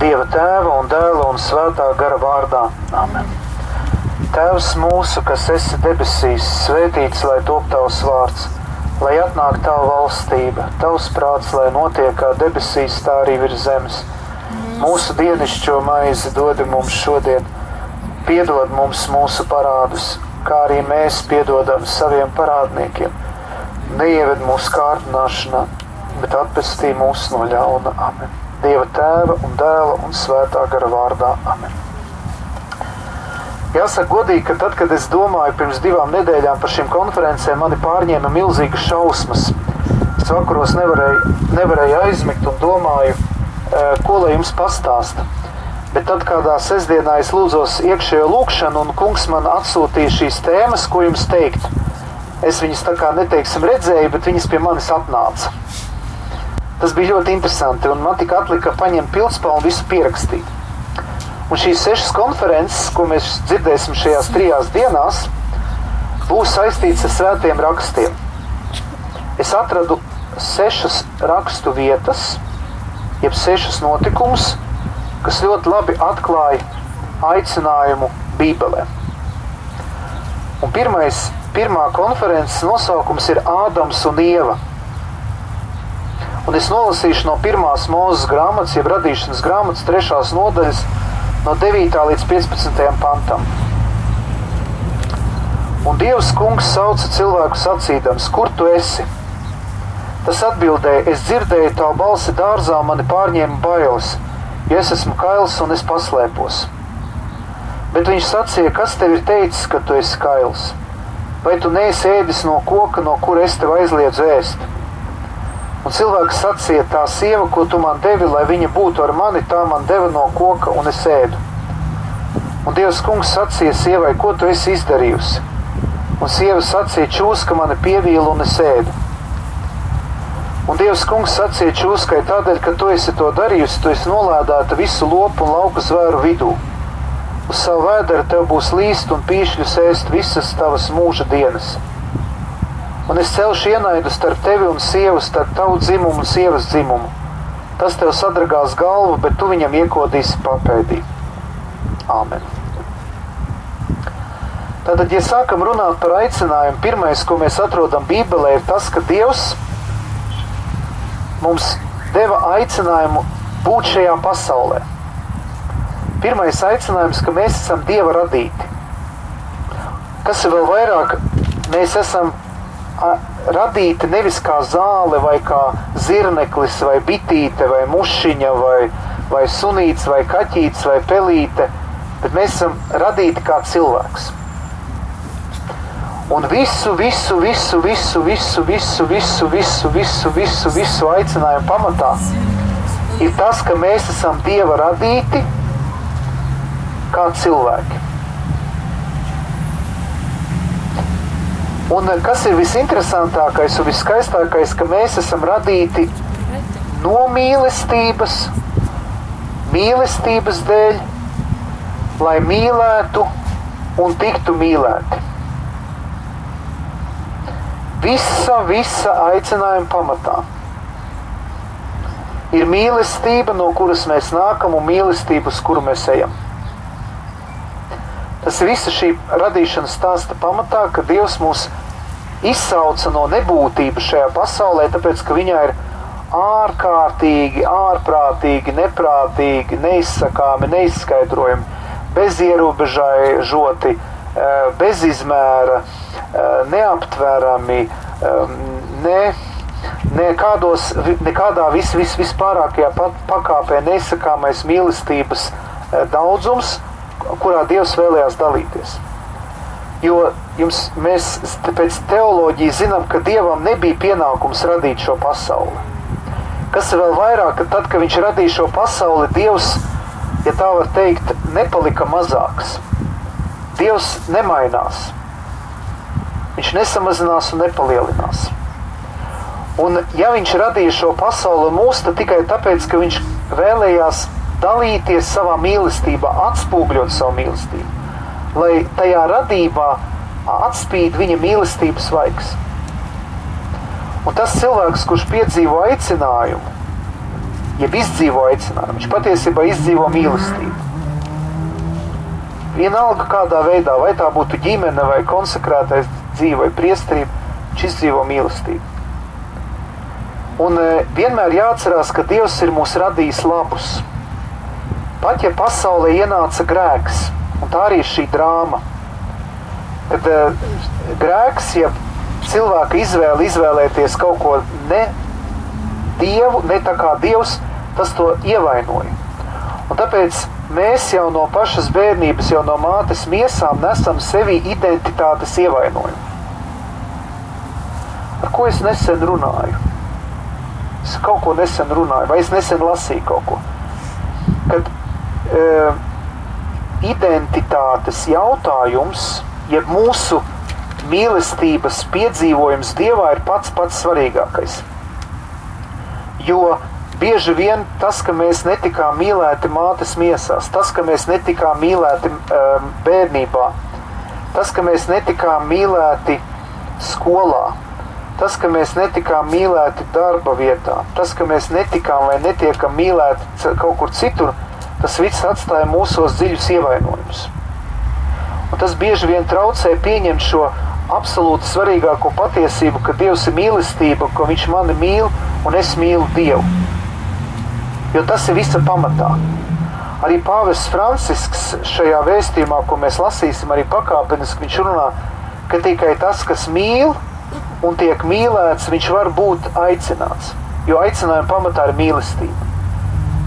Dieva tēva un dēla un svētā gara vārdā. Amen. Tēvs mūsu, kas esi debesīs, svētīts lai top tavs vārds, lai atnāk tava valstība, tavs prāts, lai notiek kā debesīs, tā arī virs zemes. Mūsu dienascho maizi dod mums šodien, piedod mums mūsu parādus, kā arī mēs piedodam saviem parādniekiem. Neieved mūsu kārdināšanā, bet atpestī mūs no ļauna. Amen. Dieva tēva un dēla un svētā gara vārdā. Amen. Jāsaka, godīgi, ka tad, kad es domāju pirms divām nedēļām par šīm konferencēm, mani pārņēma milzīgas šausmas. Es vakaros nevarēju, nevarēju aizmigt un domāju, ko lai jums pastāsta. Bet tad kādā sestdienā es lūdzos iekšējo lūkšanu, un kungs man atsūtīja šīs tēmas, ko jums teikt. Es viņas tā kā neteiksim redzēju, bet viņas pie manis atnāca. Tas bija ļoti interesanti, un man tika atlika paņemt pilspālu un visu pierakstīt. Un šīs sešas konferences, ko mēs dzirdēsim šajās trijās dienās, būs saistītas ar svētiem rakstiem. Es atradu sešas rakstu vietas, jeb sešas notikumus, kas ļoti labi atklāja aicinājumu Bībelē. Un pirmais, pirmā konferences nosaukums ir Ādams un Ieva. Un es nolasīšu no pirmās mūzes grāmatas, jeb radīšanas grāmatas, trešās nodaļas, no 9. līdz 15. pantam. Un Dievs kungs sauca cilvēku sacīdams, kur tu esi? Tas atbildēja, es dzirdēju tavu balsi dārzā, mani pārņēma bailes, jo es esmu kails un es paslēpos. Bet viņš sacīja, kas tev ir teicis, ka tu esi kails? Vai tu neesi ēdis no koka, no kura es tev aizliedzu ēst? Un cilvēks sacīja, tā sieva, ko tu man devi, lai viņa būtu ar mani, tā man deva no koka, un es ēdu. Un Dievs kungs sacīja sievai, ko tu esi izdarījusi? Un sieva sacīja, čūska mani pievīla un es ēdu. Un Dievs kungs sacīja čūskai tādēļ, ka tu esi to darījusi, tu esi nolādēta visu lopu un lauku zvēru vidū. Uz savu vēderu tev būs līst un pīšļus ēst visas tavas mūža dienas un es celšu ienaidu starp tevi un sievu, starp tavu dzimumu un sievas dzimumu. Tas tev sadragās galvu, bet tu viņam iekodīsi papēdī. Āmen. Tātad, ja sākam runāt par aicinājumu, pirmais, ko mēs atrodam Bībelē, ir tas, ka Dievs mums deva aicinājumu būt šajā pasaulē. Pirmais aicinājums, ka mēs esam Dieva radīti. Kas ir vēl vairāk, mēs esam radīti nevis kā zāle, vai kā zirneklis, vai bitīte, vai mušiņa, vai, vai sunīts, vai kaķītis, vai pelīte, bet mēs esam radīti kā cilvēks. Un visu, visu, visu, visu, visu, visu, visu, visu, visu, visu, visu aicinājumu pamatā ir tas, ka mēs esam Dieva radīti kā cilvēki. Un kas ir visinteresantākais un viskaistākais, ka mēs esam radīti no mīlestības, mīlestības dēļ, lai mīlētu un tiktu mīlēti. Visa, visa aicinājuma pamatā ir mīlestība, no kuras mēs nākam, un mīlestība, uz kuru mēs ejam. Tas ir visa šī radīšanas stāsta pamatā, ka Dievs mūs izsauca no nebūtības šajā pasaulē, tāpēc ka viņai ir ārkārtīgi, ārprātīgi, neprātīgi, neizsakāmi, neizskaidrojami, bezierobežoti, eh, bezizmēra, eh, neaptverami, eh, ne, nekādos, nekādā vis, vis, vispārākajā pakāpē neizsakāmais mīlestības daudzums, kurā Dievs vēlējās dalīties. Jo jums, mēs pēc teoloģijas zinām, ka Dievam nebija pienākums radīt šo pasauli. Kas ir vēl vairāk, ka tad, kad Viņš radīja šo pasauli, Dievs, ja tā var teikt, nepalika mazāks. Dievs nemainās. Viņš nesamazinās un nepalielinās. Un, ja viņš radīja šo pasauli mūsu, tad tikai tāpēc, ka viņš vēlējās dalīties savā mīlestībā, atspūgļot savu mīlestību, lai tajā radībā atspīd viņa mīlestības vaigs. Un tas cilvēks, kurš piedzīvo aicinājumu, jeb izdzīvo aicinājumu. Viņš patiesībā izdzīvo mīlestību. Vienalga kādā veidā, vai tā būtu ģimene, vai konsekrētais dzīve, vai priesterība, viņš izdzīvo mīlestību. Un e, vienmēr jāatcerās, ka Dievs ir mūs radījis labus. Pat ja pasaulē ienāca grēks, un tā arī ir šī drāma, kad e, grēks, ja cilvēka izvēle izvēlēties kaut ko ne dievu, ne tā kā dievs, tas to ievainoja. Un tāpēc mēs jau no pašas bērnības, jau no mātes miesām nesam sevi identitātes ievainojumu. Ar ko es nesen runāju? Es kaut ko nesen runāju, vai es nesen lasīju kaut ko. Kad identitātes jautājums, jeb mūsu mīlestības piedzīvojums Dievā ir pats pats svarīgākais. Jo bieži vien tas, ka mēs netikām mīlēti mātes miesās, tas, ka mēs netikām mīlēti um, bērnībā, tas, ka mēs netikām mīlēti skolā, tas, ka mēs netikām mīlēti darba vietā, tas, ka mēs netikām vai netiekam mīlēti kaut kur citur, tas viss atstāja mūsos dziļus ievainojumus. Un tas bieži vien traucē pieņemt šo absolūti svarīgāko patiesību, ka Dievs ir mīlestība, ka Viņš mani mīl un es mīlu Dievu. Jo tas ir visa pamatā. Arī Pāvests Francisks šajā vēstījumā, ko mēs lasīsim, arī pakāpeniski viņš runā, ka tikai tas, kas mīl un tiek mīlēts, viņš var būt aicināts. Jo aicinājuma pamatā ir mīlestība.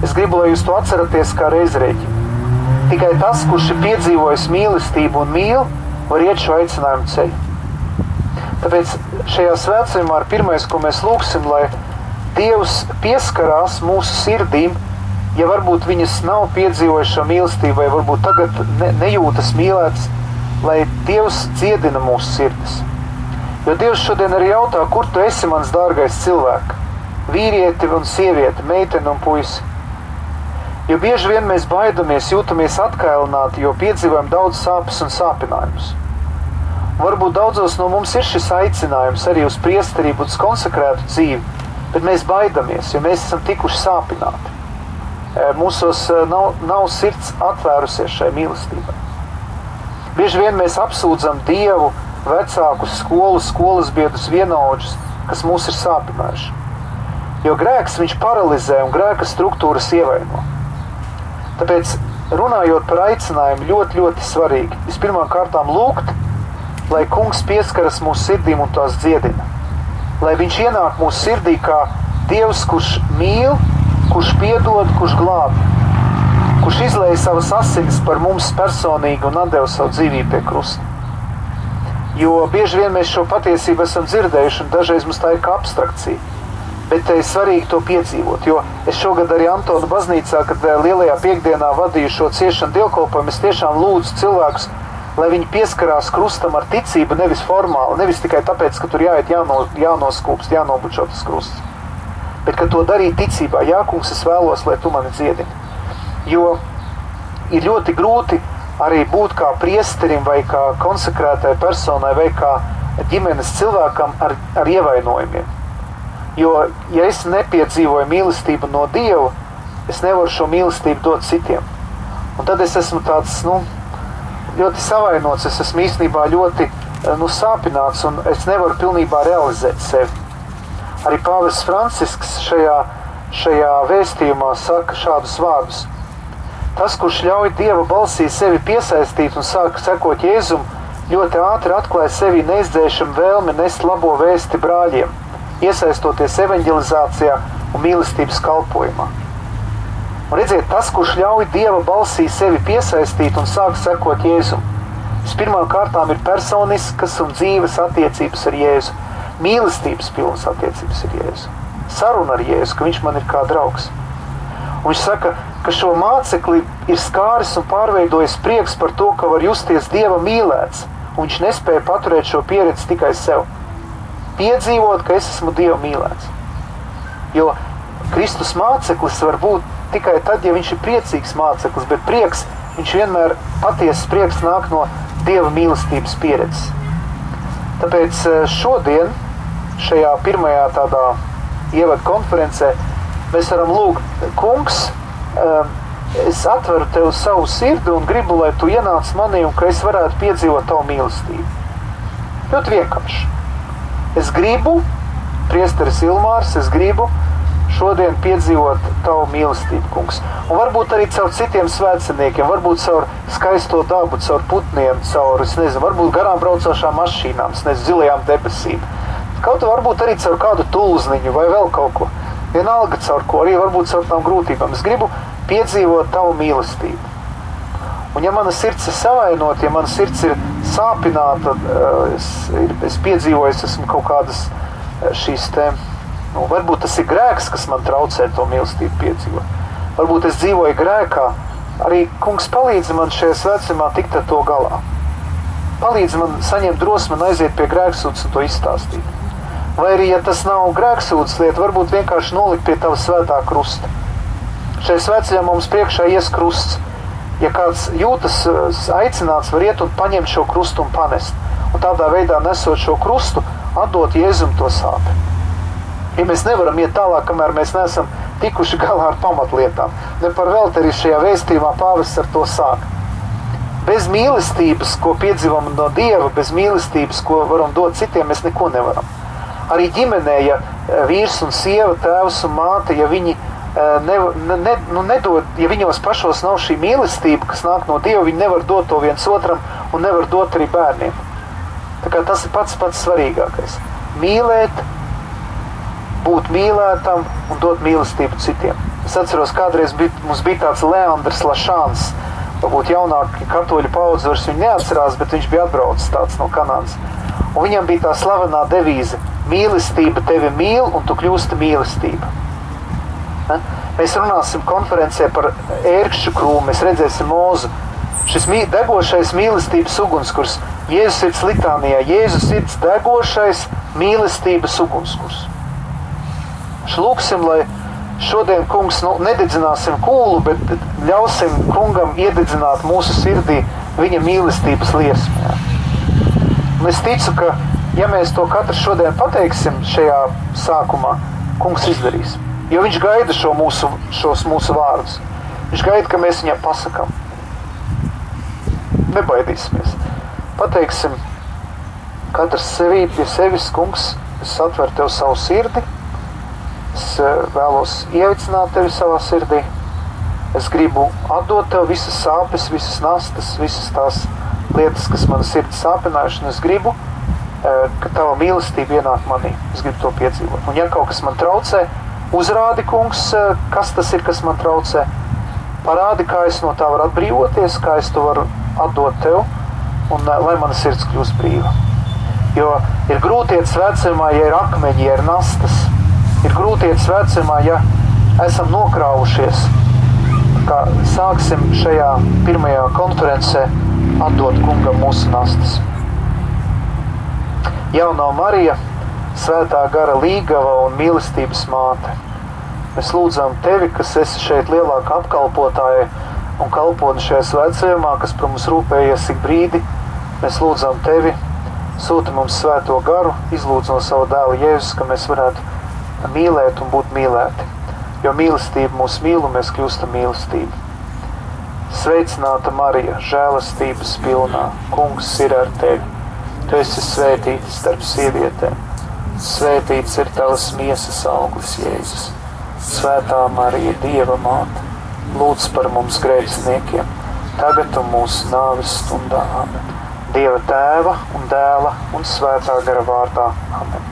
Es gribu, lai jūs to atceraties kā reizreģi. Tikai tas, kurš ir piedzīvojis mīlestību un mīl, var iet šo aicinājumu ceļu. Tāpēc šajā svētceļā ir pirmais, ko mēs lūgsim, lai Dievs pieskarās mūsu sirdīm, ja varbūt viņas nav piedzīvojušas mīlestību, vai varbūt tagad ne, nejūtas mīlētas, lai Dievs dziedina mūsu sirdis. Jo Dievs šodien arī jautā, kur tu esi, mans dārgais cilvēks, vīrieti un sieviete, meitene un puisi. Jo bieži vien mēs baidamies, jūtamies atkailināti, jo piedzīvojam daudz sāpes un sāpinājumus. Varbūt daudzos no mums ir šis aicinājums arī uz priesterību, uz konsekrētu dzīvi, bet mēs baidamies, jo mēs esam tikuši sāpināti. E, mūsos e, nav, nav sirds atvērusies šai mīlestībai. Bieži vien mēs apsūdzam Dievu, vecākus, skolas, skolas biedrus, vienaudžus, kas mūs ir sāpinājuši. Jo grēks viņš paralizē un grēka struktūras ievaino. Tāpēc, runājot par aicinājumu, ļoti, ļoti svarīgi vispirmām kārtām lūgt lai kungs pieskaras mūsu sirdīm un tās dziedina. Lai viņš ienāk mūsu sirdī kā Dievs, kurš mīl, kurš piedod, kurš glāb, kurš izlēja savas asinis par mums personīgi un deva savu dzīvību pie krusta. Jo bieži vien mēs šo patiesību esam dzirdējuši, un dažreiz mums tā ir kā abstrakcija. Bet ir svarīgi to piedzīvot. Jo es šogad arī Antona baznīcā, kad eh, lielajā piekdienā vadīju šo ciešanu dievkalpojumu, es tiešām lūdzu cilvēkus, lai viņi pieskarās krustam ar ticību, nevis formāli, nevis tikai tāpēc, ka tur jāiet jāno, jānoskūpst, jānobučo tas krusts. Bet, ka to darīt ticībā, jā, kungs, es vēlos, lai tu mani dziedini. Jo ir ļoti grūti arī būt kā priesterim vai kā konsekrētai personai vai kā ģimenes cilvēkam ar, ar ievainojumiem. Jo, ja es nepiedzīvoju mīlestību no Dieva, es nevaru šo mīlestību dot citiem. Un tad es esmu tāds, nu, ļoti savainots, es esmu īstenībā ļoti eh, nu, sāpināts un es nevaru pilnībā realizēt sevi. Arī Pāvils Francisks šajā, šajā vēstījumā saka šādus vārdus. Tas, kurš ļauj Dieva balsī sevi piesaistīt un sāk sekot Jēzum, ļoti ātri atklāja sevi neizdzēšanu vēlmi nest labo vēsti brāļiem, iesaistoties evanģelizācijā un mīlestības kalpojumā. Un redziet, tas, kurš ļauj Dieva balsī sevi piesaistīt un sāk sekot Jēzum, vispirmām kārtām ir personiskas un dzīves attiecības ar Jēzu, mīlestības pilnas attiecības ar Jēzu, saruna ar Jēzu, ka viņš man ir kā draugs. Un viņš saka, ka šo mācekli ir skāris un pārveidojis prieks par to, ka var justies Dieva mīlēts, un viņš nespēja paturēt šo pieredzi tikai sev. Piedzīvot, ka es esmu Dieva mīlēts. Jo Kristus māceklis var būt tikai tad, ja viņš ir priecīgs māceklis, bet prieks, viņš vienmēr patiesas prieks nāk no Dieva mīlestības pieredzes. Tāpēc eh, šodien, šajā pirmajā tādā ievadu konferencē, Mēs varam lūgt, kungs, um, es atveru tev savu sirdi un gribu, lai tu ienāc manī un ka es varētu piedzīvot tavu mīlestību. Ļoti vienkārši. Es gribu, priesteris Ilmārs, es gribu šodien piedzīvot tavu mīlestību, kungs. Un varbūt arī caur citiem svētceniekiem, varbūt caur skaisto dabu, caur putniem, caur, es nezinu, varbūt garām braucošām mašīnām, nezinu, zilajām debesīm. Kaut varbūt arī caur kādu tulzniņu vai vēl kaut ko. Vienalga caur ko, arī varbūt caur tām grūtībām. Es gribu piedzīvot tavu mīlestību. Un ja mana sirds ir savainota, ja mana sirds ir sāpināta, es, es piedzīvoju, esmu kaut kādas šīs tēmas Nu, varbūt tas ir grēks, kas man traucē to mīlestību piedzīvot. Varbūt es dzīvoju grēkā. Arī kungs palīdz man šajā vecumā tikt ar to galā. Palīdz man saņemt drosmi un aiziet pie grēksūdzes un to izstāstīt. Vai arī, ja tas nav grēksūdzes lieta, varbūt vienkārši nolikt pie tava svētā krusta. Šajā svētceļā mums priekšā ies krusts. Ja kāds jūtas aicināts, var iet un paņemt šo krustu un panest. Un tādā veidā nesot šo krustu, atdot Jēzum to sāpes. Ja mēs nevaram iet tālāk, kamēr mēs neesam tikuši galā ar pamatlietām, ne par velti arī šajā vēstījumā pāvests ar to sāk. Bez mīlestības, ko piedzīvam no Dieva, bez mīlestības, ko varam dot citiem, mēs neko nevaram. Arī ģimenē, ja e, vīrs un sieva, tēvs un māte, ja viņi e, ne, ne, nu nedod, ja viņos pašos nav šī mīlestība, kas nāk no Dieva, viņi nevar dot to viens otram un nevar dot arī bērniem. Tas ir pats pats svarīgākais. Mīlēt, būt mīlētam un dot mīlestību citiem. Es atceros, kādreiz bija, mums bija tāds Leandrs Lašāns. Varbūt jaunākie katoļu paudze vairs viņu neatcerās, bet viņš bija atbraucis tāds no Kanādas. Un viņam bija tā slavenā devīze: mīlestība tevi mīl, un tu kļūsti mīlestība. Mēs runāsim konferencē par ērkšķu krūmu, mēs redzēsim mūzu. Šis degošais mīlestības ugunskurs, Jēzus sirds litānijā, Jēzus sirds degošais mīlestības ugunskurs. Lūksim, lai šodien, kungs, nu, nededzināsim kūlu, bet ļausim kungam iededzināt mūsu sirdī viņa mīlestības liesmu. Es ticu, ka, ja mēs to katrs šodien pateiksim šajā sākumā, kungs izdarīs. Jo viņš gaida šo mūsu, šos mūsu vārdus. Viņš gaida, ka mēs viņam pasakām. Nebaidīsimies. Pateiksim, katrs sevī pie sevis, kungs, es atveru tev savu sirdi Es eh, vēlos ieviecināt tevi savā sirdī. Es gribu atdot tev visas sāpes, visas nastas, visas tās lietas, kas man sirds sāpinājuši. Es gribu, eh, ka tava mīlestība ienāk manī. Es gribu to piedzīvot. Un ja kaut kas man traucē, uzrādi, kungs, eh, kas tas ir, kas man traucē. Parādi, kā es no tā varu atbrīvoties, kā es to varu atdot tev, un lai mana sirds kļūst brīva. Jo ir grūti iet vecumā, ja ir akmeņi, ja ir nastas ir grūtietis vecumā, ja esam nokrāvušies. Kā sāksim šajā pirmajā konferencē atdot kungam mūsu nastas. Jaunā Marija, svētā gara līgava un mīlestības māte. Mēs lūdzam tevi, kas esi šeit lielāka apkalpotāja un kalponi šajā svētceļā, kas par mums rūpējies ik brīdi. Mēs lūdzam tevi, sūti mums svēto garu, izlūdz no sava dēla Jēzus, ka mēs varētu mīlēt un būt mīlēti. Jo mīlestība mūs mīl un mēs kļūstam mīlestība. Sveicināta Marija, žēlastības pilnā, kungs ir ar tevi. Tu esi svētīta starp sievietēm. Svētīts ir tavas miesas auglis, Jēzus. Svētā Marija, Dieva māte, lūdz par mums grēciniekiem, tagad un mūsu nāves stundā. Amen. Dieva tēva un dēla un svētā gara vārdā. Amen.